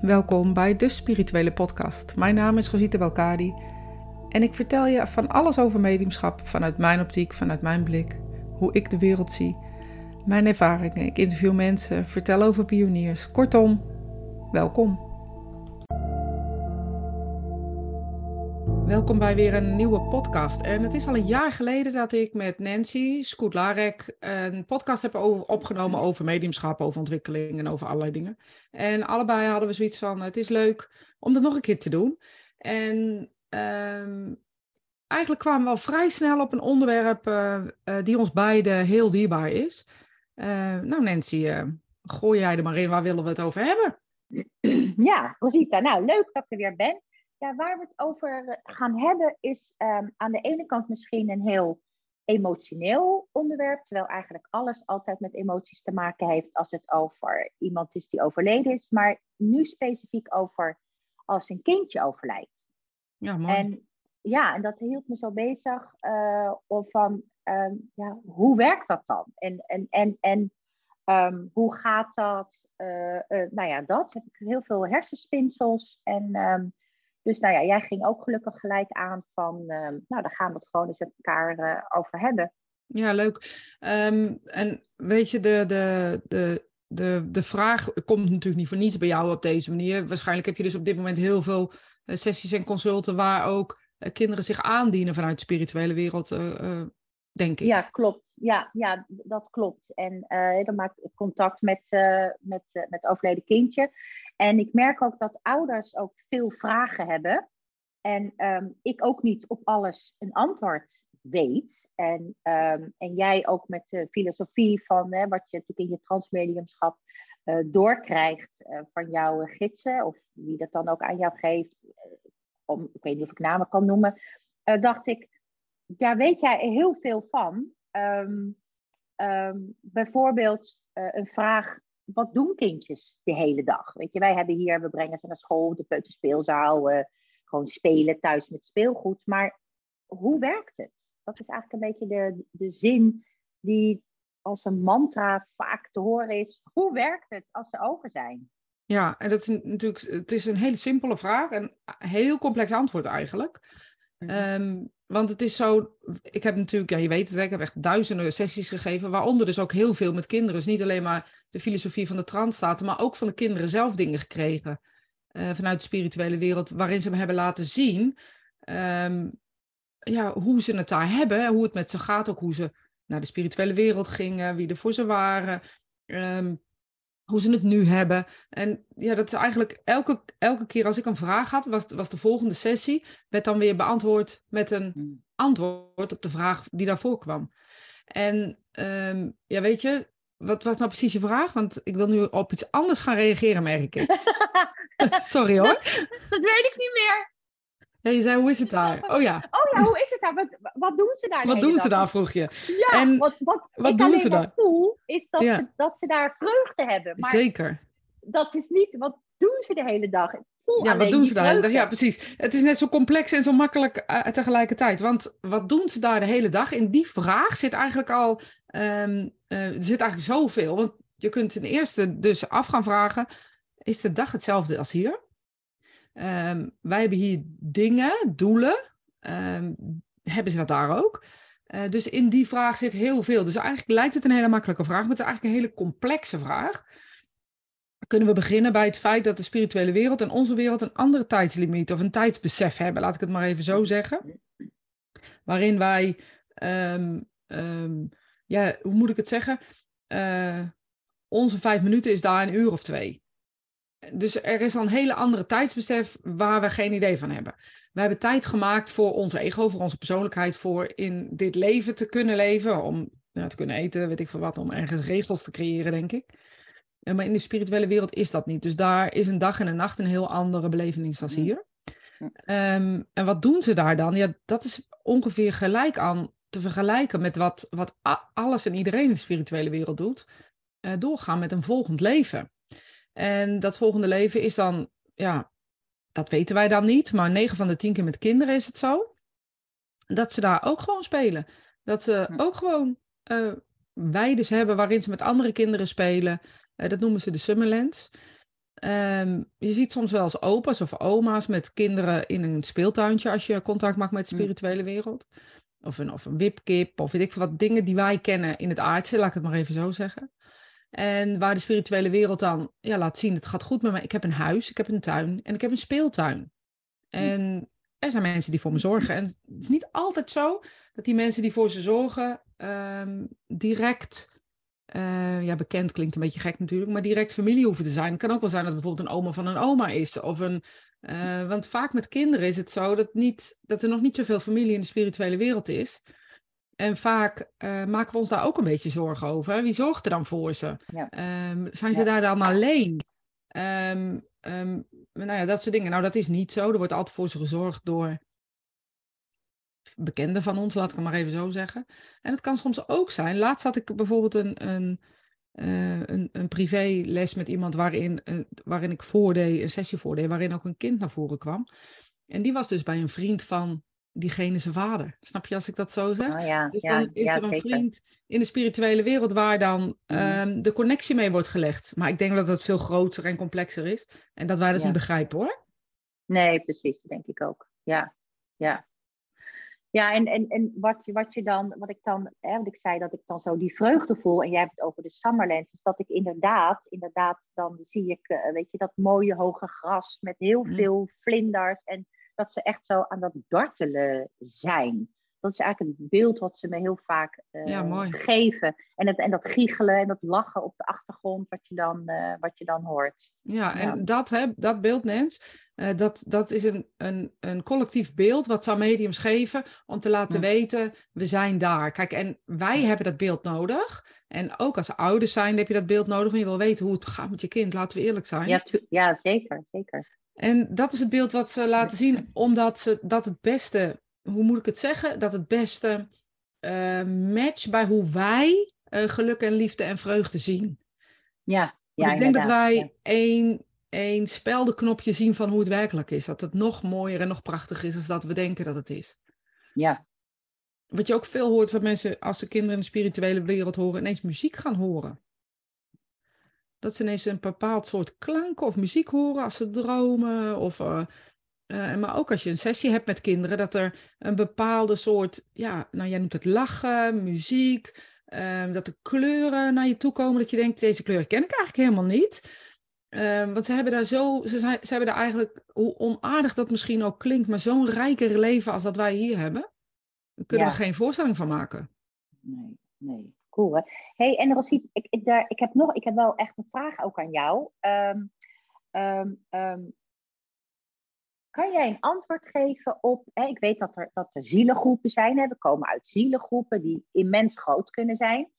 welkom bij de Spirituele Podcast. Mijn naam is Rosita Belkadi en ik vertel je van alles over mediumschap vanuit mijn optiek, vanuit mijn blik, hoe ik de wereld zie, mijn ervaringen. Ik interview mensen, vertel over pioniers. Kortom, welkom. Welkom bij weer een nieuwe podcast. En het is al een jaar geleden dat ik met Nancy Skoetlarek een podcast heb opgenomen over mediumschap, over ontwikkeling en over allerlei dingen. En allebei hadden we zoiets van: het is leuk om dat nog een keer te doen. En um, eigenlijk kwamen we al vrij snel op een onderwerp uh, uh, die ons beiden heel dierbaar is. Uh, nou, Nancy, gooi jij er maar in, waar willen we het over hebben? Ja, Rosita, nou leuk dat er weer ben. Ja, waar we het over gaan hebben is um, aan de ene kant misschien een heel emotioneel onderwerp, terwijl eigenlijk alles altijd met emoties te maken heeft als het over iemand is die overleden is, maar nu specifiek over als een kindje overlijdt. Ja, mooi. En ja, en dat hield me zo bezig uh, van um, ja, hoe werkt dat dan? En, en, en, en um, hoe gaat dat? Uh, uh, nou ja, dat heb ik heel veel hersenspinsels en um, dus nou ja, jij ging ook gelukkig gelijk aan van, uh, nou, daar gaan we het gewoon eens met elkaar uh, over hebben. Ja, leuk. Um, en weet je, de, de, de, de, de vraag komt natuurlijk niet voor niets bij jou op deze manier. Waarschijnlijk heb je dus op dit moment heel veel uh, sessies en consulten waar ook kinderen zich aandienen vanuit de spirituele wereld, denk ik. Ja, klopt. Ja, ja dat klopt. En dan maak ik contact met, met, met overleden kindje. En ik merk ook dat ouders ook veel vragen hebben. En um, ik ook niet op alles een antwoord weet. En, um, en jij ook met de filosofie van hè, wat je natuurlijk in je transmediumschap uh, doorkrijgt uh, van jouw gidsen, of wie dat dan ook aan jou geeft, uh, om, ik weet niet of ik namen kan noemen, dacht ik, daar weet jij heel veel van. Um, bijvoorbeeld een vraag wat doen kindjes de hele dag? Weet je, wij hebben hier, we brengen ze naar school, de peuterspeelzaal, uh, gewoon spelen thuis met speelgoed. Maar hoe werkt het? Dat is eigenlijk een beetje de, de zin die als een mantra vaak te horen is. Hoe werkt het als ze over zijn? Ja, en dat is natuurlijk, het is een hele simpele vraag en een heel complex antwoord eigenlijk. Um, want het is zo, ik heb natuurlijk, ja, je weet het, ik heb echt duizenden sessies gegeven, waaronder dus ook heel veel met kinderen. Dus niet alleen maar de filosofie van de transstaten, maar ook van de kinderen zelf dingen gekregen uh, vanuit de spirituele wereld, waarin ze me hebben laten zien um, ja, hoe ze het daar hebben, hoe het met ze gaat, ook hoe ze naar de spirituele wereld gingen, wie er voor ze waren. Um, hoe ze het nu hebben. En ja, dat is eigenlijk elke, elke keer als ik een vraag had, was, was de volgende sessie, werd dan weer beantwoord met een hmm. antwoord op de vraag die daarvoor kwam. En um, ja, weet je, wat was nou precies je vraag? Want ik wil nu op iets anders gaan reageren, merk ik. Sorry hoor. Dat, dat weet ik niet meer. Ja, je zei, hoe is het daar? Oh ja. Oh ja, hoe is het daar? Wat, wat doen ze daar? Wat doen ze daar, vroeg je. Ja, en wat, wat, wat ik doen ze daar? voel, is dat, ja. ze, dat ze daar vreugde hebben. Maar Zeker. Dat is niet, wat doen ze de hele dag? Ja, wat doen ze daar? Vreugde. Ja, precies. Het is net zo complex en zo makkelijk uh, tegelijkertijd. Want wat doen ze daar de hele dag? In die vraag zit eigenlijk al, um, uh, er zit eigenlijk zoveel. Want je kunt ten eerste dus af gaan vragen, is de dag hetzelfde als hier? Um, wij hebben hier dingen, doelen. Um, hebben ze dat daar ook? Uh, dus in die vraag zit heel veel. Dus eigenlijk lijkt het een hele makkelijke vraag, maar het is eigenlijk een hele complexe vraag. Kunnen we beginnen bij het feit dat de spirituele wereld en onze wereld een andere tijdslimiet of een tijdsbesef hebben, laat ik het maar even zo zeggen. Waarin wij, um, ja, hoe moet ik het zeggen? Uh, onze vijf minuten is daar een uur of twee. Dus er is al een hele andere tijdsbesef waar we geen idee van hebben. We hebben tijd gemaakt voor ons ego, voor onze persoonlijkheid, voor in dit leven te kunnen leven, om ja, te kunnen eten, weet ik veel wat, om ergens regels te creëren, denk ik. Maar in de spirituele wereld is dat niet. Dus daar is een dag en een nacht een heel andere belevenis dan hier. Um, en wat doen ze daar dan? Ja, dat is ongeveer gelijk aan te vergelijken met wat, wat alles en iedereen in de spirituele wereld doet. Uh, doorgaan met een volgend leven. En dat volgende leven is dan, ja, dat weten wij dan niet, maar 9 van de 10 keer met kinderen is het zo. Dat ze daar ook gewoon spelen. Dat ze ook gewoon uh, weides hebben waarin ze met andere kinderen spelen. Uh, dat noemen ze de Summerlands. Ehm, je ziet soms wel eens opa's of oma's met kinderen in een speeltuintje als je contact maakt met de spirituele wereld. Of een, of een wipkip, of weet ik veel wat dingen die wij kennen in het aardse, laat ik het maar even zo zeggen. En waar de spirituele wereld dan ja, laat zien, het gaat goed met mij. Ik heb een huis, ik heb een tuin en ik heb een speeltuin. En er zijn mensen die voor me zorgen. En het is niet altijd zo dat die mensen die voor ze zorgen ehm, direct, eh, ja bekend klinkt een beetje gek natuurlijk, maar direct familie hoeven te zijn. Het kan ook wel zijn dat het bijvoorbeeld een oma van een oma is. Of een, eh, want vaak met kinderen is het zo dat, niet, dat er nog niet zoveel familie in de spirituele wereld is. En vaak eh, maken we ons daar ook een beetje zorgen over. Wie zorgt er dan voor ze? Ja. Ehm, zijn ze Ja. daar dan alleen? Ehm, nou ja, dat soort dingen. Nou, dat is niet zo. Er wordt altijd voor ze gezorgd door bekenden van ons, laat ik het maar even zo zeggen. En het kan soms ook zijn. Laatst had ik bijvoorbeeld een, een, eh, een, een privéles met iemand waarin, eh, waarin ik voordeed, een sessie voordeed, waarin ook een kind naar voren kwam. En die was dus bij een vriend van diegene zijn vader. Snap je als ik dat zo zeg? Oh ja, Dus ja, dan is ja er een zeker. vriend in de spirituele wereld waar dan Mhm. ehm, de connectie mee wordt gelegd. Maar ik denk dat het veel groter en complexer is. En dat wij dat niet begrijpen hoor. Nee, precies, dat denk ik ook. Ja, ja. Ja, en, en, en wat, je, wat je dan, wat ik dan, hè, want ik zei dat ik dan zo die vreugde voel, en jij hebt het over de summerlands, is dat ik inderdaad, inderdaad, dan zie ik, eh, weet je, dat mooie hoge gras met heel Mm. veel vlinders, en dat ze echt zo aan dat dartelen zijn. Dat is eigenlijk het beeld wat ze me heel vaak eh, Ja, geven. En, het, en dat giechelen en dat lachen op de achtergrond, wat je dan, eh, wat je dan hoort. Ja, en Ja. dat, hè, dat beeld, Nens, eh, dat, dat is een, een, een collectief beeld wat zou mediums geven om te laten Ja. weten, we zijn daar. Kijk, en wij hebben dat beeld nodig. En ook als ouders zijn heb je dat beeld nodig, want je wil weten hoe het gaat met je kind, laten we eerlijk zijn. Ja, ja zeker, zeker. En dat is het beeld wat ze laten zien, omdat ze dat het beste, hoe moet ik het zeggen, dat het beste eh matcht bij hoe wij eh, geluk en liefde en vreugde zien. Ja, Want ja ik denk dat wij ja. één, één speldenknopje zien van hoe het werkelijk is. Dat het nog mooier en nog prachtiger is dan dat we denken dat het is. Ja, Wat je ook veel hoort, dat mensen als de kinderen in de spirituele wereld horen, ineens muziek gaan horen. Dat ze ineens een bepaald soort klanken of muziek horen als ze dromen. Of, eh, eh, maar ook als je een sessie hebt met kinderen, dat er een bepaalde soort, ja, nou jij noemt het lachen, muziek, eh, dat de kleuren naar je toe komen, dat je denkt, deze kleur ken ik eigenlijk helemaal niet. Eh, want ze hebben daar zo, ze, zijn, ze hebben daar eigenlijk, hoe onaardig dat misschien ook klinkt, maar zo'n rijker leven als dat wij hier hebben, daar kunnen Ja. we geen voorstelling van maken. nee, nee. Cool hey, en Rosiet, ik, daar, ik, heb nog, ik heb wel echt een vraag ook aan jou. Ehm, ehm, ehm, kan jij een antwoord geven op, hè, ik weet dat er, dat er zielengroepen zijn, hè, we komen uit zielengroepen die immens groot kunnen zijn.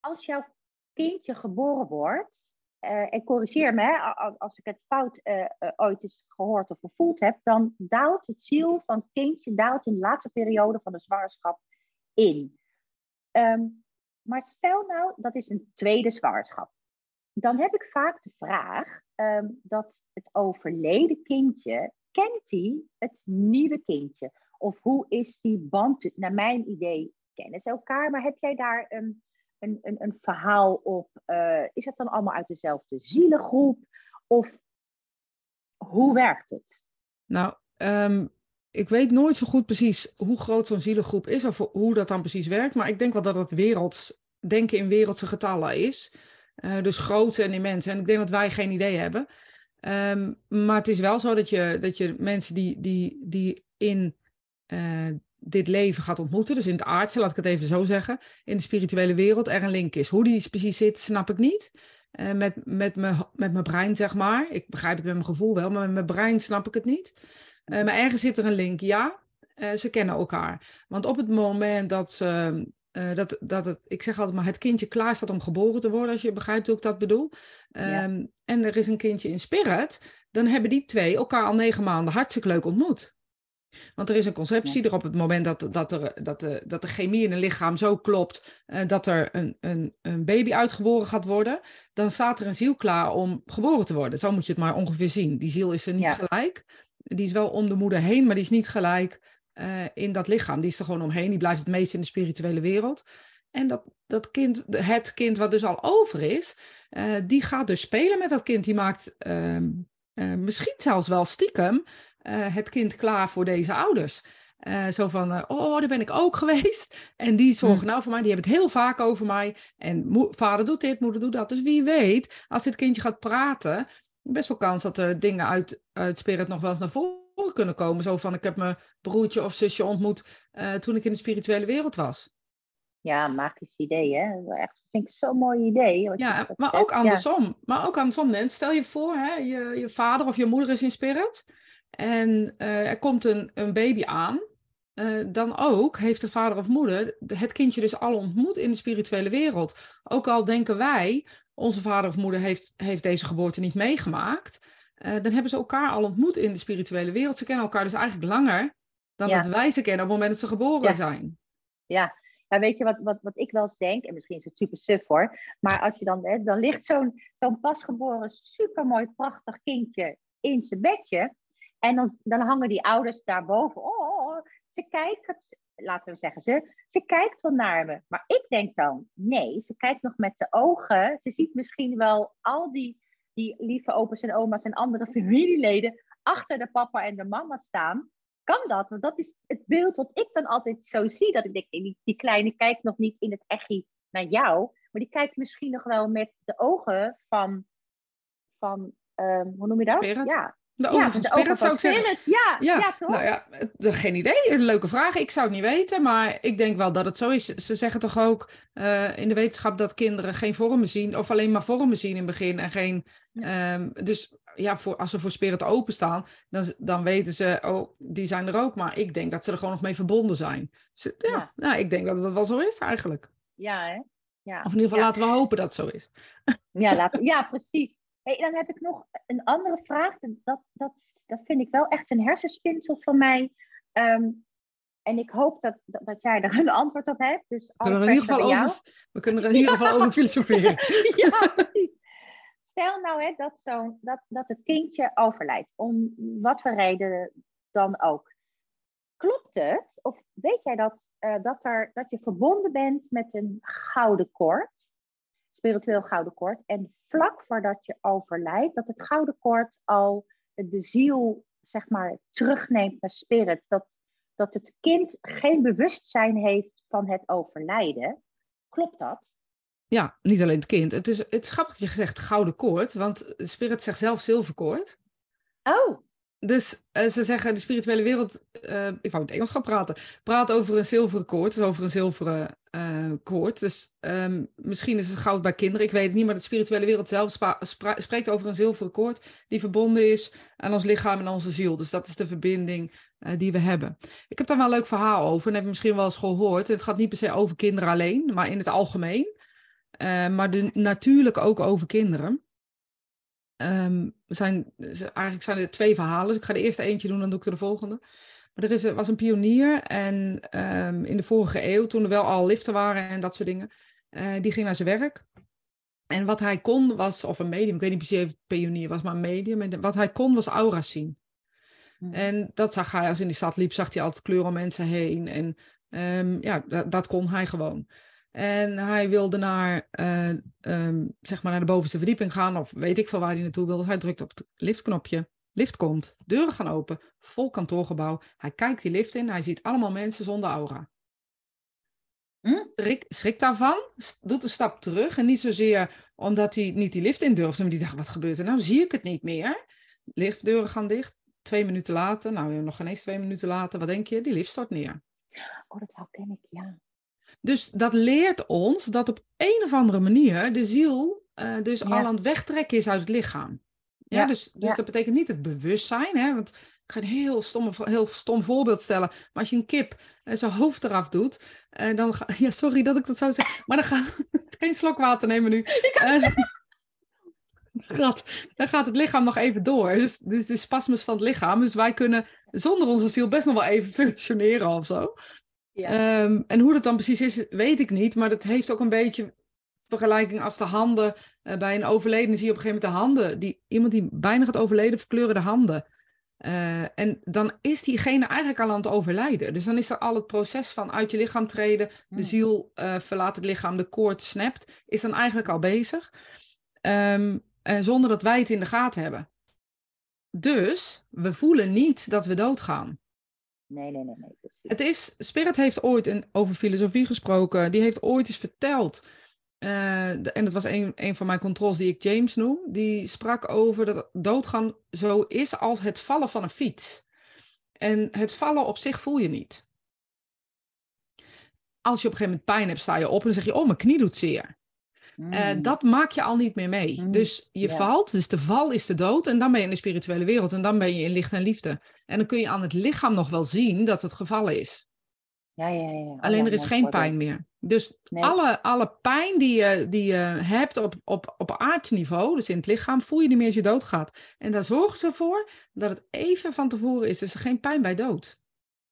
Als jouw kindje geboren wordt, eh, en corrigeer me hè, als ik het fout eh, eh, ooit eens gehoord of gevoeld heb, dan daalt het ziel van het kindje daalt in de laatste periode van de zwangerschap in. Ehm, maar stel nou, dat is een tweede zwangerschap. Dan heb ik vaak de vraag ehm, dat het overleden kindje, kent hij het nieuwe kindje? Of hoe is die band? Naar mijn idee kennen ze elkaar, maar heb jij daar een, een, een, een verhaal op? Eh, is het dan allemaal uit dezelfde zielengroep? Of hoe werkt het? Nou, ehm, ik weet nooit zo goed precies hoe groot zo'n zielengroep is of hoe dat dan precies werkt. Maar ik denk wel dat het werelds, denken in wereldse getallen is. Eh, dus groot en immens. En ik denk dat wij geen idee hebben. Ehm, maar het is wel zo dat je, dat je mensen die, die, die in eh, dit leven gaat ontmoeten, dus in het aardse, laat ik het even zo zeggen, in de spirituele wereld er een link is. Hoe die precies zit, snap ik niet. Eh, met, met, mijn, met mijn brein, zeg maar. Ik begrijp het met mijn gevoel wel, maar met mijn brein snap ik het niet. Eh, maar ergens zit er een link, ja. Eh, ze kennen elkaar. Want op het moment dat ze. eh, dat, dat het, ik zeg altijd maar, het kindje klaar staat om geboren te worden, als je begrijpt hoe ik dat bedoel. Ja. Ehm, En er is een kindje in spirit, dan hebben die twee elkaar al negen maanden hartstikke leuk ontmoet. Want er is een conceptie er op het moment dat, dat, er, dat, de, dat de chemie in een lichaam zo klopt dat er een, een, een baby uitgeboren gaat worden, dan staat er een ziel klaar om geboren te worden. Zo moet je het maar ongeveer zien. Die ziel is er niet Ja. gelijk. Die is wel om de moeder heen, maar die is niet gelijk eh, in dat lichaam. Die is er gewoon omheen. Die blijft het meest in de spirituele wereld. En dat, dat kind, het kind wat dus al over is, uh, die gaat dus spelen met dat kind. Die maakt uh, uh, misschien zelfs wel stiekem het kind klaar voor deze ouders. zo van, oh, daar ben ik ook geweest. En die zorgen nou voor mij, die hebben het heel vaak over mij. En vader doet dit, moeder doet dat. Dus wie weet, als dit kindje gaat praten, best wel kans dat er dingen uit, uit Spirit nog wel eens naar voren kunnen komen. Zo van, ik heb mijn broertje of zusje ontmoet toen ik in de spirituele wereld was. Ja, magisch idee, hè? Echt, vind ik zo'n mooi idee. Ja, maar ook andersom. Maar ook andersom, Nens. Stel je voor, hè, je, je vader of je moeder is in spirit. En uh, er komt een, een baby aan. Uh, dan ook heeft de vader of moeder het kindje dus al ontmoet in de spirituele wereld. Ook al denken wij, onze vader of moeder heeft, heeft deze geboorte niet meegemaakt. Uh, dan hebben ze elkaar al ontmoet in de spirituele wereld. Ze kennen elkaar dus eigenlijk langer dan dat wij ze kennen op het moment dat ze geboren ja. zijn. Ja, maar weet je wat, wat, wat ik wel eens denk, en misschien is het super suf hoor, maar als je dan, hè, dan ligt zo'n zo'n pasgeboren, supermooi, prachtig kindje in zijn bedje. En dan, dan hangen die ouders daarboven. Oh, oh, ze kijken, laten we zeggen ze, ze kijkt wel naar me. Maar ik denk dan, nee, ze kijkt nog met de ogen. Ze ziet misschien wel al die, die lieve opa's en oma's en andere familieleden achter de papa en de mama staan kan dat? Want dat is het beeld wat ik dan altijd zo zie. Dat ik denk, die, die kleine kijkt nog niet in het echi naar jou. Maar die kijkt misschien nog wel met de ogen van, van um, hoe noem je dat? Ja, de ogen ja, van de Spirit ogen zou ik zeggen. Ja, ja, ja, toch? Nou ja, geen idee. Een leuke vraag. Ik zou het niet weten, maar ik denk wel dat het zo is. Ze zeggen toch ook uh, in de wetenschap dat kinderen geen vormen zien, of alleen maar vormen zien in het begin en geen. Um, dus ja, voor, als ze voor Spirit openstaan, dan, dan weten ze, oh, die zijn er ook. Maar ik denk dat ze er gewoon nog mee verbonden zijn. Dus, ja. Nou, ik denk dat dat wel zo is eigenlijk. Ja, hè? Ja. Of in ieder geval laten we hopen dat het zo is. Ja, laten, ja precies. Hey, dan heb ik nog een andere vraag. Dat, dat, dat vind ik wel echt een hersenspinsel van mij. Um, en ik hoop dat, dat, dat, jij er een antwoord op hebt. Dus we, kunnen er in ieder geval over, we kunnen er in ieder geval over filosoferen. ja, precies. Stel nou hè, dat, zo, dat, dat het kindje overlijdt, om wat voor reden dan ook. Klopt het, of weet jij dat, uh, dat, er, dat je verbonden bent met een gouden koord, spiritueel gouden koord, en vlak voordat je overlijdt, dat het gouden koord al de ziel, zeg maar, terugneemt naar spirit, dat, dat het kind geen bewustzijn heeft van het overlijden? Klopt dat? Ja, niet alleen het kind. Het is, het is grappig dat je zegt gouden koord, want Spirit zegt zelf zilverkoord. Oh. Dus uh, ze zeggen de spirituele wereld, uh, ik wou het Engels gaan praten, praat over een zilveren koord, dus over een zilveren uh, koord. Dus um, misschien is het goud bij kinderen, ik weet het niet, maar de spirituele wereld zelf spreekt over een zilveren koord die verbonden is aan ons lichaam en onze ziel. Dus dat is de verbinding die we hebben. Ik heb daar wel een leuk verhaal over en heb je misschien wel eens gehoord. Het gaat niet per se over kinderen alleen, maar in het algemeen. Uh, maar natuurlijk ook over kinderen. Um, zijn, eigenlijk zijn er twee verhalen. Dus ik ga de eerste eentje doen, dan doe ik de volgende. Er is, was een pionier en um, in de vorige eeuw, toen er wel al liften waren en dat soort dingen, uh, die ging naar zijn werk. En wat hij kon was, of een medium, ik weet niet precies of het pionier was, maar een medium. En wat hij kon was aura's zien. Hmm. En dat zag hij, als hij in die stad liep, zag hij altijd kleuren om mensen heen. En um, ja, dat, dat kon hij gewoon. En hij wilde naar, uh, um, zeg maar naar de bovenste verdieping gaan, of weet ik veel waar hij naartoe wilde. Hij drukt op het liftknopje. Lift komt, deuren gaan open, vol kantoorgebouw. Hij kijkt die lift in, hij ziet allemaal mensen zonder aura. Hm? Schrik, schrikt daarvan, doet een stap terug. En niet zozeer omdat hij niet die lift in durfde, maar die dacht, wat gebeurt er nou? Zie ik het niet meer? Liftdeuren gaan dicht. Twee minuten later, nou nog geen eens twee minuten later, wat denk je? Die lift stort neer. Oh, dat ken ik, ja. Dus dat leert ons dat op een of andere manier de ziel uh, dus al aan het wegtrekken is uit het lichaam. Ja, dus, dus dat betekent niet het bewustzijn, hè, want ik ga een heel stom, heel stom voorbeeld stellen. Maar als je een kip uh, zijn hoofd eraf doet, uh, dan ga, ja, sorry dat ik dat zo zeg, maar dan ga geen slok water nemen nu. gaat, dan gaat het lichaam nog even door. Dus, dus de spasmus van het lichaam. Dus wij kunnen zonder onze ziel best nog wel even functioneren of zo. Ja. Um, en hoe dat dan precies is, weet ik niet. Maar dat heeft ook een beetje vergelijking als de handen. Uh, bij een overleden zie je op een gegeven moment de handen. Die, iemand die bijna gaat overleden, verkleuren de handen. Uh, en dan is diegene eigenlijk al aan het overlijden. Dus dan is er al het proces van uit je lichaam treden, de Hmm. ziel uh, verlaat het lichaam, de koord snapt, is dan eigenlijk al bezig. Um, uh, zonder dat wij het in de gaten hebben. Dus we voelen niet dat we doodgaan. Nee, nee, nee. nee. Het is, Spirit heeft ooit in, over filosofie gesproken. Die heeft ooit eens verteld. Uh, en dat was een, een van mijn controls die ik James noem. Die sprak over dat doodgaan zo is als het vallen van een fiets. En het vallen op zich voel je niet. Als je op een gegeven moment pijn hebt, sta je op en zeg je: Oh, mijn knie doet zeer. Mm. Uh, dat maak je al niet meer mee. Mm. Dus je valt, dus de val is de dood. En dan ben je in de spirituele wereld. En dan ben je in licht en liefde. En dan kun je aan het lichaam nog wel zien dat het gevallen is. Ja, ja, ja. Oh, Alleen er is geen pijn meer. Dus nee. alle, alle pijn die je, die je hebt op, op, op aardsniveau, dus in het lichaam, voel je niet meer als je doodgaat. En daar zorgen ze voor dat het even van tevoren is. Dus er geen pijn bij dood.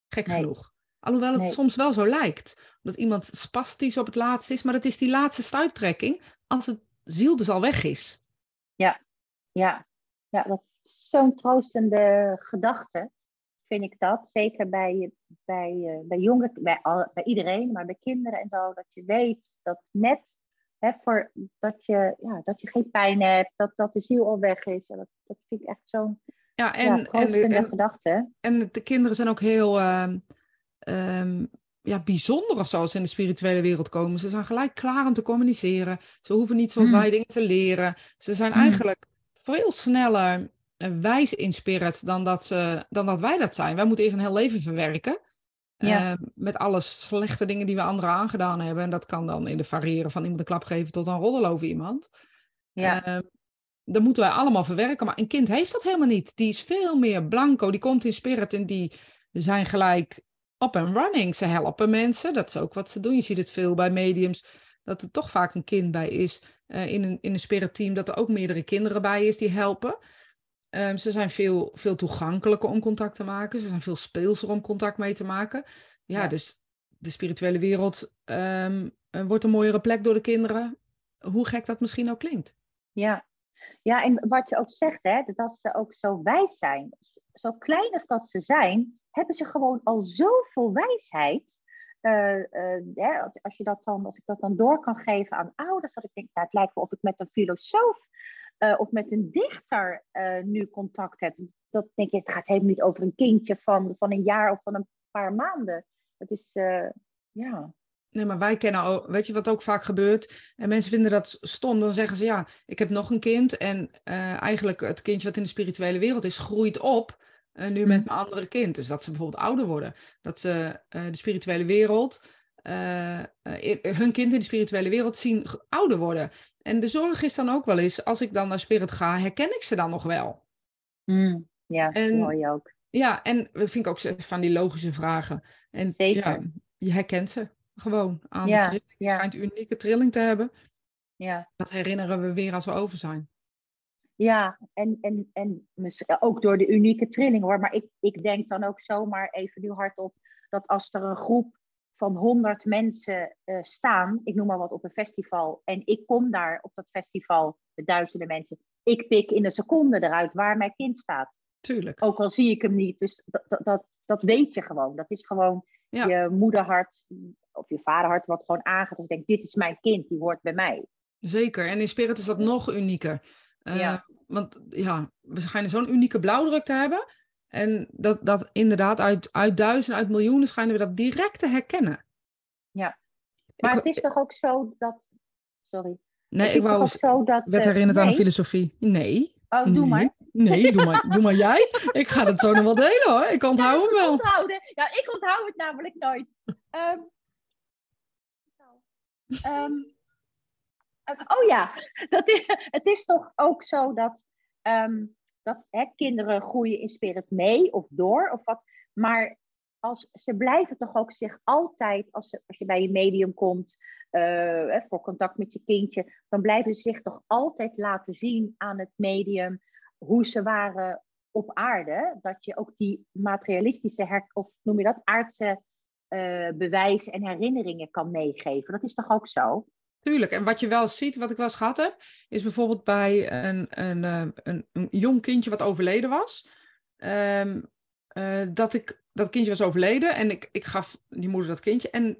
Gek nee. genoeg. Alhoewel het Nee. soms wel zo lijkt. Dat iemand spastisch op het laatst is, maar het is die laatste stuiptrekking als het ziel dus al weg is. Ja, ja, ja dat is zo'n troostende gedachte, vind ik dat. Zeker bij, bij, uh, bij jongeren, bij, al, bij iedereen, maar bij kinderen en zo. Dat je weet dat net hè, voor, dat, je, ja, dat je geen pijn hebt, dat, dat de ziel al weg is. Dat, dat vind ik echt zo'n Ja, en, ja, en, en, gedachte. en de kinderen zijn ook heel ehm, ehm, ja, bijzonder of zo als ze in de spirituele wereld komen. Ze zijn gelijk klaar om te communiceren. Ze hoeven niet zoals Mm. wij dingen te leren. Ze zijn Mm. eigenlijk veel sneller eh, wijs in spirit dan dat, ze, dan dat wij dat zijn. Wij moeten eerst een heel leven verwerken. Ja. eh, met alle slechte dingen die we anderen aangedaan hebben. En dat kan dan in de variëren van iemand een klap geven tot een roddel over iemand. Ja. Eh, dat moeten wij allemaal verwerken. Maar een kind heeft dat helemaal niet. Die is veel meer blanco. Die komt in spirit en die zijn gelijk up and running. Ze helpen mensen. Dat is ook wat ze doen. Je ziet het veel bij mediums. Dat er toch vaak een kind bij is. eh, in, een, in een spirit team. Dat er ook meerdere kinderen bij is die helpen. Ehm, ze zijn veel, veel toegankelijker om contact te maken. Ze zijn veel speelser om contact mee te maken. Ja, Ja. dus de spirituele wereld ehm, eh, wordt een mooiere plek door de kinderen. Hoe gek dat misschien ook klinkt. Ja. ja, en wat je ook zegt, hè, dat ze ook zo wijs zijn. Zo klein als dat ze zijn, hebben ze gewoon al zoveel wijsheid. Eh, eh, als- als, je dat dan, als ik dat dan door kan geven aan ouders, dat ik denk, nou, het lijkt wel of ik met een filosoof eh, of met een dichter eh, nu contact heb. Dat denk ik, het gaat helemaal niet over een kindje van, van een jaar of van een paar maanden. Het is, eh, ja, Nee, maar wij kennen ook, weet je wat ook vaak gebeurt? En mensen vinden dat stom. Dan zeggen ze, ja, ik heb nog een kind. En eigenlijk het kindje wat in de spirituele wereld is, groeit op. nu met Mhm. mijn andere kind. Dus dat ze bijvoorbeeld ouder worden. Dat ze de spirituele wereld, eh, eh, hun kind in de spirituele wereld zien ouder worden. En de zorg is dan ook wel eens, als ik dan naar spirit ga, herken ik ze dan nog wel? Mm, ja, En- je ook. Ja, en dat vind ik ook van die logische vragen. En Zeker. ja, je herkent ze gewoon aan Ja, de trilling. Je ja. schijnt een unieke trilling te hebben. Ja. Dat herinneren we weer als we over zijn. Ja, en, en, en ook door de unieke trilling hoor. Maar ik, ik denk dan ook zomaar even nu hardop dat als er een groep van honderd mensen eh, staan, ik noem maar wat op een festival, en ik kom daar op dat festival met duizenden mensen, ik pik in een seconde eruit waar mijn kind staat. Tuurlijk. Ook al zie ik hem niet. Dus dat, dat, dat, weet je gewoon. Dat is gewoon Ja. je moederhart of je vaderhart wat gewoon aangaat. Of denkt, dit is mijn kind, die hoort bij mij. Zeker. En in spirit is dat nog unieker. Eh, Ja. Want ja, we schijnen zo'n unieke blauwdruk te hebben. En dat, dat inderdaad uit, uit duizenden, uit miljoenen schijnen we dat direct te herkennen. Ja. Maar het is toch ook zo dat... Sorry. nee, het ik wou ook zo dat... werd eh, herinnerd aan de nee. filosofie. Nee. Oh, doe nee. maar. Nee, doe maar, doe maar jij. Ik ga het zo nog wel delen hoor. Ik onthoud hem wel. onthouden. Ja, ik onthoud het namelijk nooit. Ehm, ehm, eh, oh ja, dat is, het is toch ook zo dat, ehm, dat kinderen groeien in spirit mee of door of wat. Maar als, ze blijven toch ook zich altijd, als, als je bij je medium komt eh, voor contact met je kindje, dan blijven ze zich toch altijd laten zien aan het medium hoe ze waren op aarde. Dat je ook die materialistische, of noem je dat, aardse eh, bewijzen en herinneringen kan meegeven. Dat is toch ook zo? Tuurlijk. En wat je wel ziet, wat ik wel eens gehad heb, is bijvoorbeeld bij een, een, eh, een, een jong kindje wat overleden was. ehm, eh, dat ik dat kindje was overleden en ik, ik gaf die moeder dat kindje. En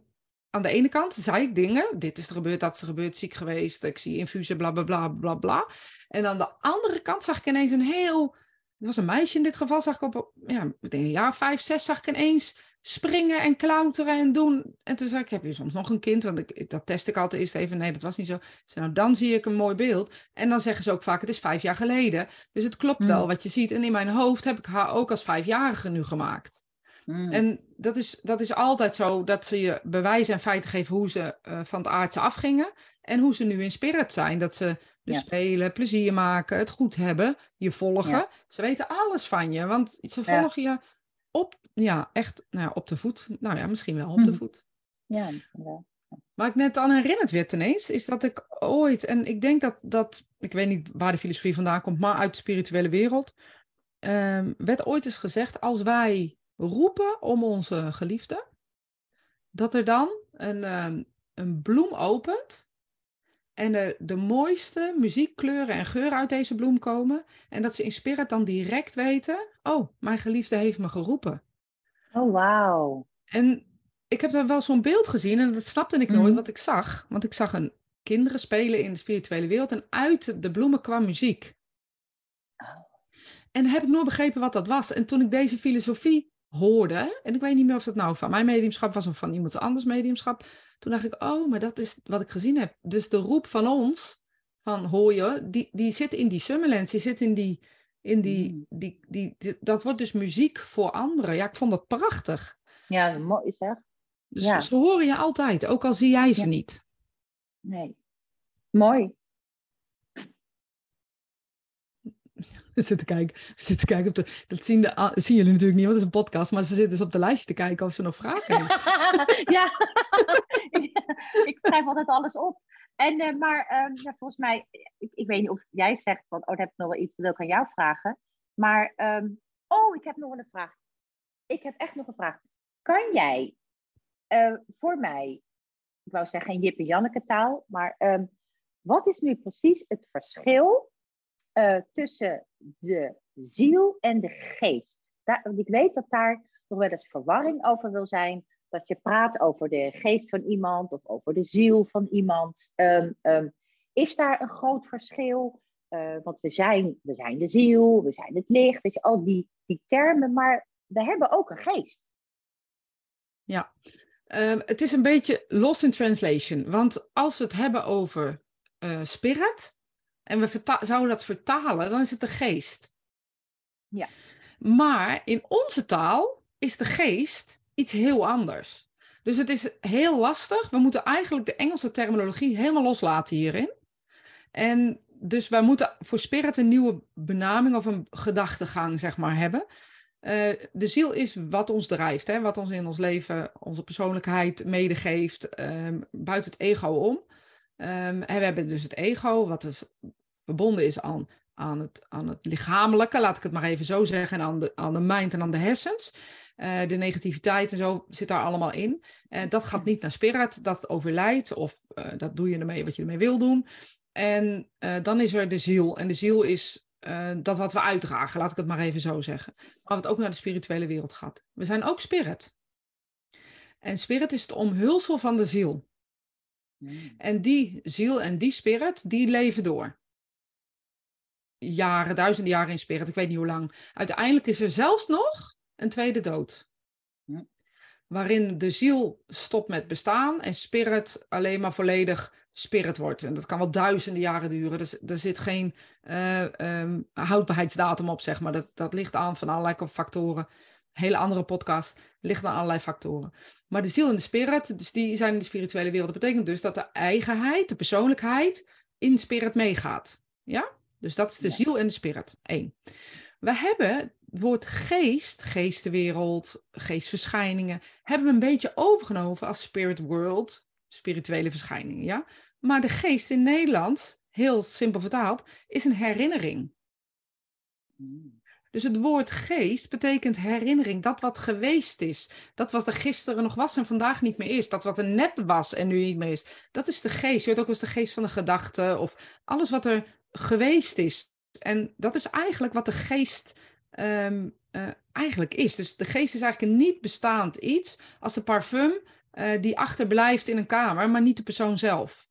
aan de ene kant zei ik dingen, dit is er gebeurd, dat is er gebeurd, ziek geweest, ik zie infusen, bla bla bla bla bla. En aan de andere kant zag ik ineens een heel, het was een meisje in dit geval, zag ik op, ja, ik denk een jaar vijf, zes, zag ik ineens springen en klauteren en doen. En toen zei ik, heb je soms nog een kind? Want ik, dat test ik altijd eerst even. Nee, dat was niet zo. Zei, nou, dan zie ik een mooi beeld. En dan zeggen ze ook vaak, het is vijf jaar geleden. Dus het klopt wel mm. wat je ziet. En in mijn hoofd heb ik haar ook als vijfjarige nu gemaakt. Mm. En dat is, dat is altijd zo, dat ze je bewijzen en feiten geven hoe ze uh, van het aardse afgingen. En hoe ze nu in spirit zijn. Dat ze dus spelen, plezier maken, het goed hebben, je volgen. Ze weten alles van je, want ze volgen je op, ja, echt nou ja, op de voet. Nou ja, misschien wel op de mhm. voet. Ja. Waar ik net aan herinnerd werd ineens, is dat ik ooit, en ik denk dat, dat ik weet niet waar de filosofie vandaan komt, maar uit de spirituele wereld, um, werd ooit eens gezegd, als wij roepen om onze geliefde, dat er dan een, um, een bloem opent en de, de mooiste muziekkleuren en geuren uit deze bloem komen. En dat ze in spirit dan direct weten: Oh, mijn geliefde heeft me geroepen. Oh, wauw. En ik heb daar wel zo'n beeld gezien en dat snapte ik nooit mhm. wat ik zag. Want ik zag een kinderen spelen in de spirituele wereld en uit de bloemen kwam muziek. Oh. En heb ik nooit begrepen wat dat was. En toen ik deze filosofie hoorde, en ik weet niet meer of dat nou van mijn mediumschap was of van iemand anders mediumschap, toen dacht ik, oh, maar dat is wat ik gezien heb. Dus de roep van ons, van hoor je, die, die zit in die summerlands, die zit in die, in die, mm. die, die, dat wordt dus muziek voor anderen. Ja, ik vond dat prachtig. Ja, mooi zeg. Dus ja. ze horen je altijd, ook al zie jij ze niet. Nee. Mooi. zitten kijken. Zitten kijken op dat zien, de, zien jullie natuurlijk niet, want het is een podcast. Maar ze zitten dus op de lijstje te kijken of ze nog vragen hebben. ja, ik schrijf altijd alles op. En, uh, maar uh, ja, volgens mij, ik, ik, weet niet of jij zegt van, oh, dan heb ik nog wel iets, wil ik aan jou vragen. Maar, um, oh, ik heb nog een vraag. Ik heb echt nog een vraag. Kan jij uh, voor mij, ik wou zeggen Jip en Janneke taal, maar um, wat is nu precies het verschil uh, tussen de ziel en de geest. Daar, ik weet dat daar nog wel eens verwarring over wil zijn. Dat je praat over de geest van iemand of over de ziel van iemand. Um, um, is daar een groot verschil? Uh, want we zijn, we zijn de ziel, we zijn het licht, weet je, al die, die termen, maar we hebben ook een geest. Ja, um, het is een beetje lost in translation. Want als we het hebben over uh, spirit, en we zouden dat vertalen, dan is het de geest. Ja. Maar in onze taal is de geest iets heel anders. Dus het is heel lastig. We moeten eigenlijk de Engelse terminologie helemaal loslaten hierin. En dus wij moeten voor spirit een nieuwe benaming of een gedachtegang, zeg maar, hebben. Uh, de ziel is wat ons drijft, hè? wat ons in ons leven, onze persoonlijkheid medegeeft, um, buiten het ego om. Um, en we hebben dus het ego, wat is verbonden is aan, aan, het, aan het lichamelijke, laat ik het maar even zo zeggen, aan de, aan de mind en aan de hersens. Uh, de negativiteit en zo zit daar allemaal in. Uh, dat gaat niet naar spirit, dat overlijdt of uh, dat doe je ermee wat je ermee wil doen. En dan is er de ziel. En de ziel is dat wat we uitdragen, laat ik het maar even zo zeggen. Maar wat ook naar de spirituele wereld gaat. We zijn ook spirit. En spirit is het omhulsel van de ziel. Hmm. En die ziel en die spirit, die leven door jaren, duizenden jaren in spirit, ik weet niet hoe lang. Uiteindelijk is er zelfs nog een tweede dood. Waarin de ziel stopt met bestaan en spirit alleen maar volledig spirit wordt. En dat kan wel duizenden jaren duren. Dus er zit geen uh, houdbaarheidsdatum op, zeg maar. Dat, dat ligt aan van allerlei factoren. hele andere podcast ligt aan allerlei factoren. Maar de ziel en de spirit, dus die zijn in de spirituele wereld. Dat betekent dus dat de eigenheid, de persoonlijkheid in spirit meegaat. Ja? Dus dat is de ziel en de spirit. Eén. We hebben het woord geest, geestenwereld, geestverschijningen, hebben we een beetje overgenomen als spirit world, spirituele verschijningen, ja. Maar de geest in Nederland, heel simpel vertaald, is een herinnering. Dus het woord geest betekent herinnering, dat wat geweest is. Dat wat er gisteren nog was en vandaag niet meer is. Dat wat er net was en nu niet meer is. Dat is de geest. Je hoort ook wel eens de geest van de gedachte of alles wat er geweest is. En dat is eigenlijk wat de geest um, uh, eigenlijk is. Dus de geest is eigenlijk een niet bestaand iets als de parfum uh, die achterblijft in een kamer, maar niet de persoon zelf.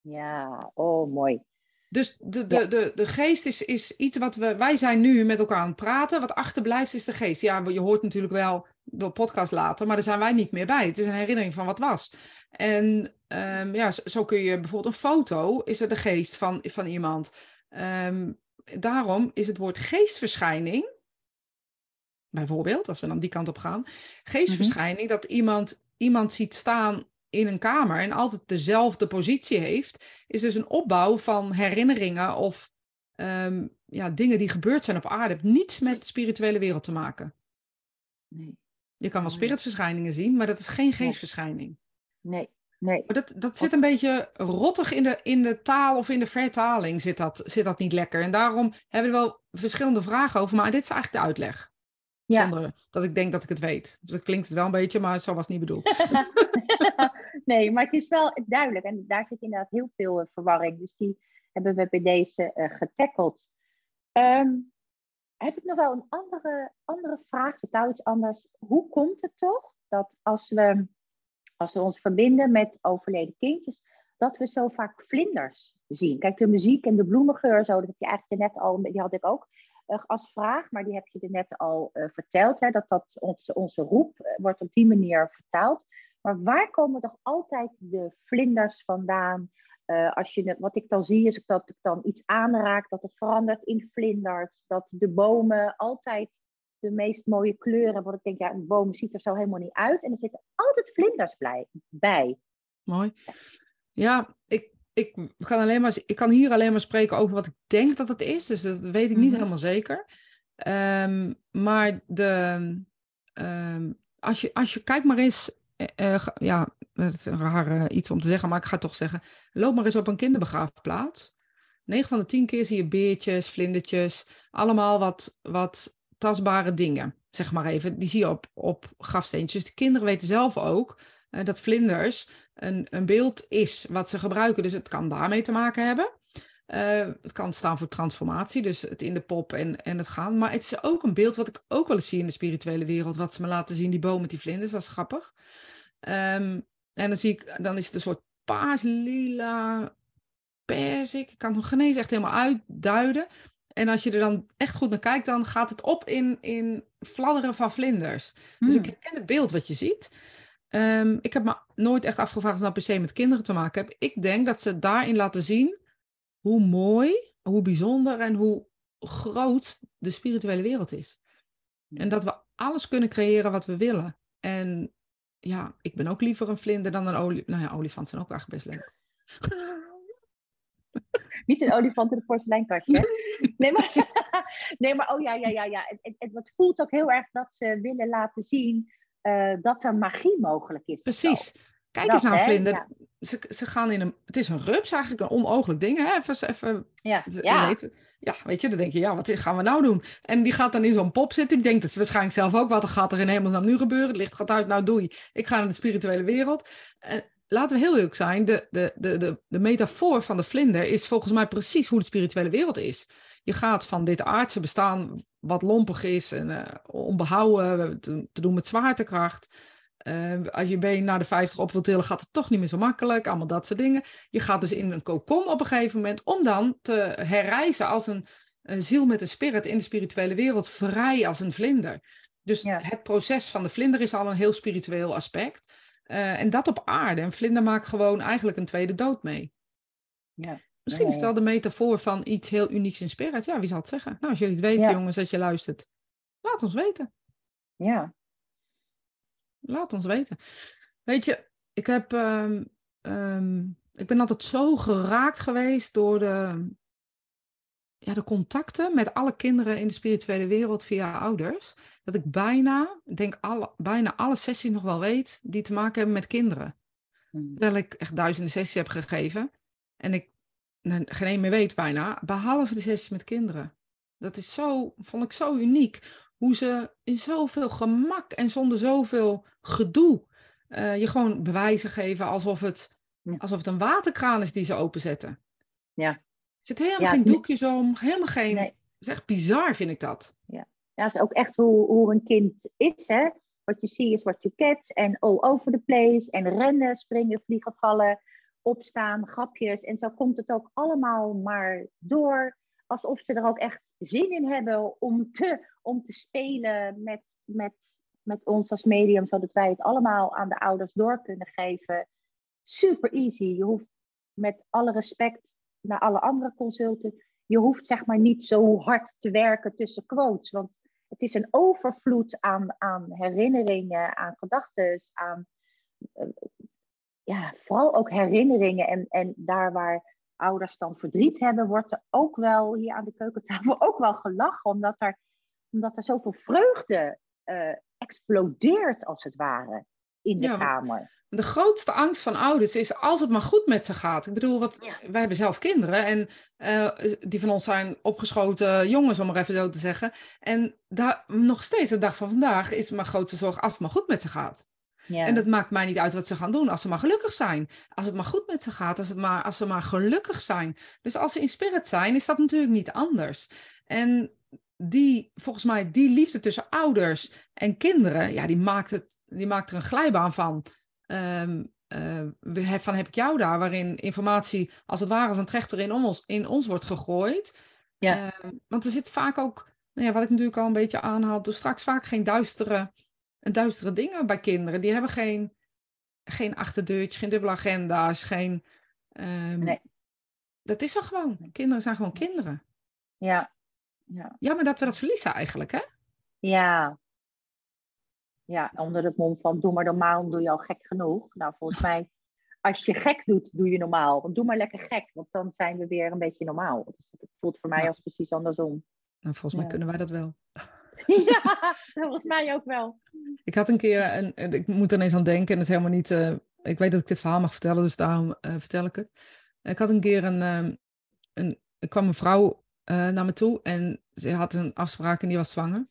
Ja, oh mooi. Dus de, de, de, de geest is, is iets wat we. Wij zijn nu met elkaar aan het praten. Wat achterblijft is de geest. Ja, je hoort natuurlijk wel de podcast later, maar daar zijn wij niet meer bij. Het is een herinnering van wat was. En um, ja, zo, kun je bijvoorbeeld een foto, is er de geest van, van iemand. Um, daarom is het woord geestverschijning, bijvoorbeeld, als we dan die kant op gaan, geestverschijning, dat iemand, iemand ziet staan in een kamer en altijd dezelfde positie heeft, is dus een opbouw van herinneringen of um, ja, dingen die gebeurd zijn op aarde. Het heeft niets met de spirituele wereld te maken. Nee. Je kan wel spiritverschijningen zien, maar dat is geen geestverschijning. Nee, nee. Maar dat, dat zit een beetje rottig in de, in de taal of in de vertaling zit dat, zit dat niet lekker. En daarom hebben we wel verschillende vragen over, maar dit is eigenlijk de uitleg. Ja. Zonder dat ik denk dat ik het weet. Dus dat klinkt het wel een beetje, maar zo was het niet bedoeld. nee, maar het is wel duidelijk. En daar zit inderdaad heel veel uh, verwarring. Dus die hebben we bij deze uh, getackeld. Um, heb ik nog wel een andere, andere vraag, totaal iets anders. Hoe komt het toch dat als we, als we ons verbinden met overleden kindjes, dat we zo vaak vlinders zien? Kijk, de muziek en de bloemengeur, zo, dat heb je eigenlijk net al, die had ik ook uh, als vraag, maar die heb je net al uh, verteld, hè, dat, dat onze, onze roep uh, wordt op die manier vertaald. Maar waar komen toch altijd de vlinders vandaan? als je, wat ik dan zie is dat ik dan iets aanraak, dat het verandert in vlinders, dat de bomen altijd de meest mooie kleuren. Want ik denk, ja, een boom ziet er zo helemaal niet uit. En er zitten altijd vlinders bij. Mooi. Ja, ik, ik, kan alleen maar, ik kan hier alleen maar spreken over wat ik denk dat het is. Dus dat weet ik niet mhm. helemaal zeker. Um, maar de, um, als, je, als je kijkt maar eens. Uh, ja, het is een raar iets om te zeggen, maar ik ga het toch zeggen. Loop maar eens op een kinderbegraafplaats. 9 van de 10 keer zie je beertjes, vlindertjes. Allemaal wat, wat tastbare dingen, zeg maar even. Die zie je op, op grafsteentjes. De kinderen weten zelf ook uh, dat vlinders een, een beeld is wat ze gebruiken. Dus het kan daarmee te maken hebben. Uh, het kan staan voor transformatie, dus het in de pop en, en het gaan. Maar het is ook een beeld wat ik ook wel eens zie in de spirituele wereld. Wat ze me laten zien, die boom met die vlinders, dat is grappig. Um, en dan zie ik, dan is het een soort paars, lila, persik. Ik kan het nog geen eens echt helemaal uitduiden. En als je er dan echt goed naar kijkt, dan gaat het op in, in fladderen van vlinders. Dus ik hmm. herken het beeld wat je ziet. Um, ik heb me nooit echt afgevraagd of dat per se met kinderen te maken heb. Ik denk dat ze daarin laten zien hoe mooi, hoe bijzonder en hoe groot de spirituele wereld is. En dat we alles kunnen creëren wat we willen. En ja, ik ben ook liever een vlinder dan een olifant. Nou ja, olifanten zijn ook eigenlijk best leuk. Niet een olifant in een porseleinkastje. Nee, maar, nee, maar oh ja, ja, ja, ja. Het, het, het voelt ook heel erg dat ze willen laten zien uh, dat er magie mogelijk is. Precies. Kijk eens naar vlinder. Ze, ze gaan in een. Het is een rups eigenlijk, een onmogelijk ding. Hè? Even, even, ja. Ja. Weet, ja, weet je, dan denk je, ja, wat gaan we nou doen? En die gaat dan in zo'n pop zitten. Ik denk dat ze waarschijnlijk zelf ook, wat er gaat er in hemelsnaam nu gebeuren? Het licht gaat uit, nou doei. Ik ga naar de spirituele wereld. En laten we heel leuk zijn, de, de, de, de, de metafoor van de vlinder is volgens mij precies hoe de spirituele wereld is. Je gaat van dit aardse bestaan, wat lompig is en uh, onbehouden, te, te doen met zwaartekracht uh, als je been naar de 50 op wilt tillen, gaat het toch niet meer zo makkelijk. Allemaal dat soort dingen. Je gaat dus in een kokon op een gegeven moment om dan te herreizen als een, een ziel met een spirit in de spirituele wereld, vrij als een vlinder. Dus het proces van de vlinder is al een heel spiritueel aspect. Uh, en dat op aarde. En vlinder maakt gewoon eigenlijk een tweede dood mee. Ja. Misschien is het wel de metafoor van iets heel unieks in spirit. Ja, wie zal het zeggen? Nou, als jullie het weten, jongens, dat je luistert. Laat ons weten. Ja, laat ons weten. Weet je, ik heb. Um, um, ik ben altijd zo geraakt geweest door de, ja, de contacten met alle kinderen in de spirituele wereld via ouders. Dat ik bijna, denk alle, bijna alle sessies nog wel weet die te maken hebben met kinderen. Hmm. Terwijl ik echt duizenden sessies heb gegeven. En ik nou, geen een meer weet bijna, behalve de sessies met kinderen. Dat is zo, vond ik zo uniek hoe ze in zoveel gemak en zonder zoveel gedoe uh, je gewoon bewijzen geven alsof het, alsof het een waterkraan is die ze openzetten. Ja. Er zit helemaal geen doekjes om, helemaal geen... Nee. Het is echt bizar, vind ik dat. Ja. Ja, dat is ook echt hoe, hoe een kind is, hè. Wat je ziet is wat je get. En all over the place. En rennen, springen, vliegen, vallen, opstaan, grapjes. En zo komt het ook allemaal maar door. Alsof ze er ook echt zin in hebben om te, om te spelen met, met, met ons als medium. Zodat wij het allemaal aan de ouders door kunnen geven. Super easy. Je hoeft met alle respect naar alle andere consulten. Je hoeft zeg maar niet zo hard te werken tussen quotes. Want het is een overvloed aan, aan herinneringen, aan gedachten, aan eh, ja, vooral ook herinneringen. En, en daar waar ouders dan verdriet hebben, wordt er ook wel hier aan de keukentafel ook wel gelachen, omdat er, omdat er zoveel vreugde uh, explodeert, als het ware, in de kamer. De grootste angst van ouders is als het maar goed met ze gaat. Ik bedoel, wat, wij hebben zelf kinderen en uh, die van ons zijn opgeschoten jongens, om maar even zo te zeggen. En daar, nog steeds, de dag van vandaag, is mijn grootste zorg als het maar goed met ze gaat. Ja. En dat maakt mij niet uit wat ze gaan doen, als ze maar gelukkig zijn. Als het maar goed met ze gaat, als, het maar, als ze maar gelukkig zijn. Dus als ze in spirit zijn, is dat natuurlijk niet anders. En die, volgens mij, die liefde tussen ouders en kinderen, ja, die maakt, het, die maakt er een glijbaan van. Um, uh, van heb ik jou daar, waarin informatie als het ware als een trechter in ons, in ons wordt gegooid. Ja. Uh, want er zit vaak ook, nou ja, wat ik natuurlijk al een beetje aanhaal, dus straks vaak geen duistere, duistere dingen bij kinderen. Die hebben geen, geen achterdeurtje, geen dubbele agenda's, geen... Um, nee. Dat is al gewoon. Kinderen zijn gewoon kinderen. Ja. ja. Jammer dat we dat verliezen eigenlijk, hè? Ja, ja, onder het mom van doe maar normaal, doe je al gek genoeg. Nou, volgens mij, als je gek doet, doe je normaal. Want doe maar lekker gek, want dan zijn we weer een beetje normaal. Dus het voelt voor mij als precies andersom. Nou, volgens mij kunnen wij dat wel. ja, volgens mij ook wel. Ik had een keer, en, ik moet er ineens aan denken, en het is helemaal niet, uh, ik weet dat ik dit verhaal mag vertellen, dus daarom uh, vertel ik het. Ik had een keer een, um, een er kwam een vrouw uh, naar me toe en ze had een afspraak en die was zwanger.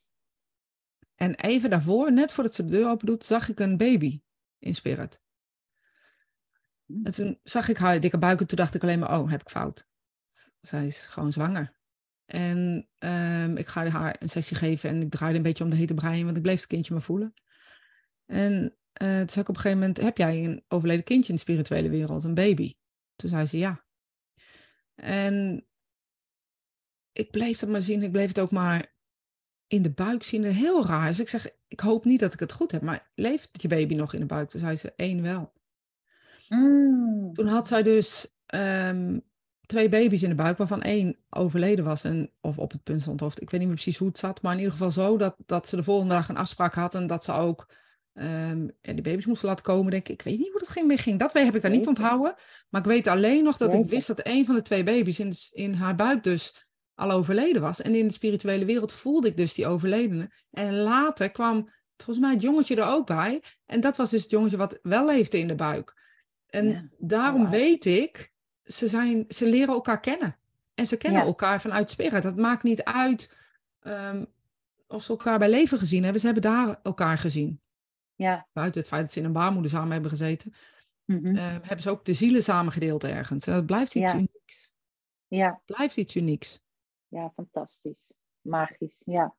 En even daarvoor, net voordat ze de deur open doet, zag ik een baby in spirit. En toen zag ik haar dikke buik en toen dacht ik alleen maar, oh, heb ik fout. Zij is gewoon zwanger. En um, ik ga haar een sessie geven en ik draaide een beetje om de hete brein, want ik bleef het kindje maar voelen. En uh, toen zei ik op een gegeven moment, heb jij een overleden kindje in de spirituele wereld, een baby? Toen zei ze ja. En ik bleef het maar zien, ik bleef het ook maar in de buik zien. Heel raar. Dus ik zeg, ik hoop niet dat ik het goed heb, maar leeft je baby nog in de buik? Toen zei ze, één wel. Mm. Toen had zij dus um, twee baby's in de buik, waarvan één overleden was. En, of op het punt stond, of ik weet niet meer precies hoe het zat, maar in ieder geval zo dat, dat ze de volgende dag een afspraak had en dat ze ook um, die baby's moesten laten komen. Denk ik, ik weet niet hoe dat ging, mee ging. Dat heb ik daar niet onthouden. Maar ik weet alleen nog dat ik wist dat een van de twee baby's in, in haar buik dus al overleden was. En in de spirituele wereld voelde ik dus die overledene. En later kwam volgens mij het jongetje er ook bij. En dat was dus het jongetje wat wel leefde in de buik. En daarom weet ik, ze, zijn, ze leren elkaar kennen. En ze kennen elkaar vanuit spirit. Dat maakt niet uit um, of ze elkaar bij leven gezien hebben. Ze hebben daar elkaar gezien. Ja. Buiten het feit dat ze in een baarmoeder samen hebben gezeten. Mm hebben ze ook de zielen samengedeeld ergens. En dat blijft iets unieks. Ja. Blijft iets unieks ja, fantastisch. Magisch, ja.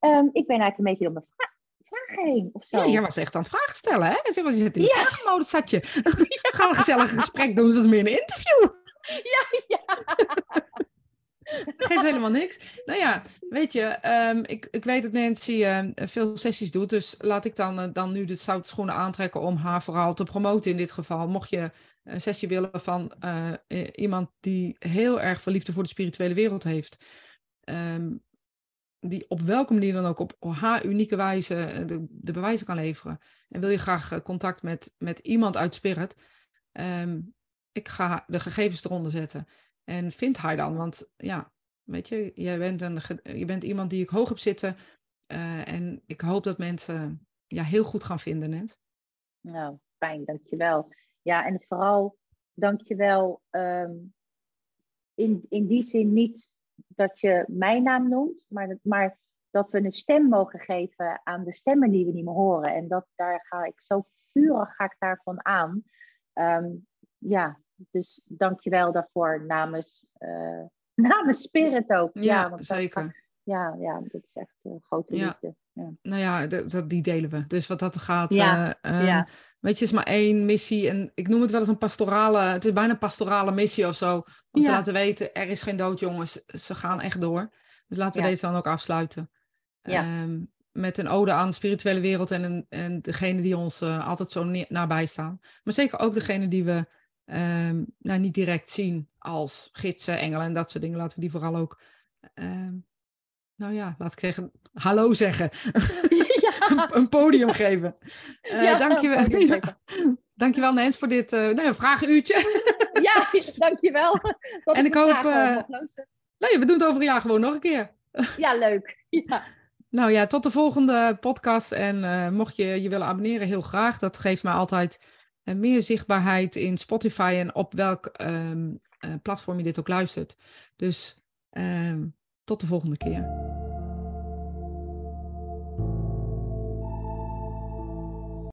Um, ik ben eigenlijk een beetje door mijn vra vragen heen, of zo. Ja, jij was echt aan het vragen stellen, hè? Je zit in de ja. vragenmodus, zat je. We gaan een gezellig gesprek doen, dat is meer een interview. Ja, ja. Geeft helemaal niks. Nou ja, weet je, um, ik, ik weet dat Nancy uh, veel sessies doet. Dus laat ik dan, uh, dan nu de stoute schoenen aantrekken om haar vooral te promoten in dit geval. Mocht je sessie willen van uh, iemand die heel erg veel liefde voor de spirituele wereld heeft. Um, die op welke manier dan ook op haar unieke wijze de, de bewijzen kan leveren. En wil je graag contact met, met iemand uit Spirit, um, ik ga de gegevens eronder zetten. En vind haar dan, want ja, weet je, jij bent, een, je bent iemand die ik hoog heb zitten. En ik hoop dat mensen ja, heel goed gaan vinden, net. Nou, fijn, dankjewel. Ja, en vooral dankjewel um, in, in die zin niet dat je mijn naam noemt, maar dat, maar dat we een stem mogen geven aan de stemmen die we niet meer horen. En dat, daar ga ik zo vurig ga ik daarvan aan. Um, ja, dus dankjewel daarvoor namens, uh, namens Spirit ook. Ja, ja zeker. ja, ja, dat is echt uh, grote liefde. Ja. Nou ja, dat, die delen we. Dus wat dat gaat, ja. Uh, ja. Weet je, is maar één missie. En ik noem het wel eens een pastorale, het is bijna een pastorale missie of zo. Om te laten weten, er is geen dood jongens, ze gaan echt door. Dus laten we deze dan ook afsluiten. Um, met een ode aan de spirituele wereld en, een, en degene die ons uh, altijd zo nabij staan. Maar zeker ook degene die we um, nou, niet direct zien als gidsen, engelen en dat soort dingen. Laten we die vooral ook um, nou ja, laat ik zeggen, hallo zeggen. Een, podium geven. Uh, ja, dankjewel. Podium dankjewel Nens voor dit uh, nou, vragenuurtje. ja, dankjewel. Tot en ik hoop... Uh, nee, we doen het over een jaar gewoon nog een keer. ja, leuk. Ja. Nou ja, tot de volgende podcast. En uh, mocht je je willen abonneren, heel graag. Dat geeft mij altijd uh, meer zichtbaarheid in Spotify en op welk um, uh, platform je dit ook luistert. Dus tot de volgende keer.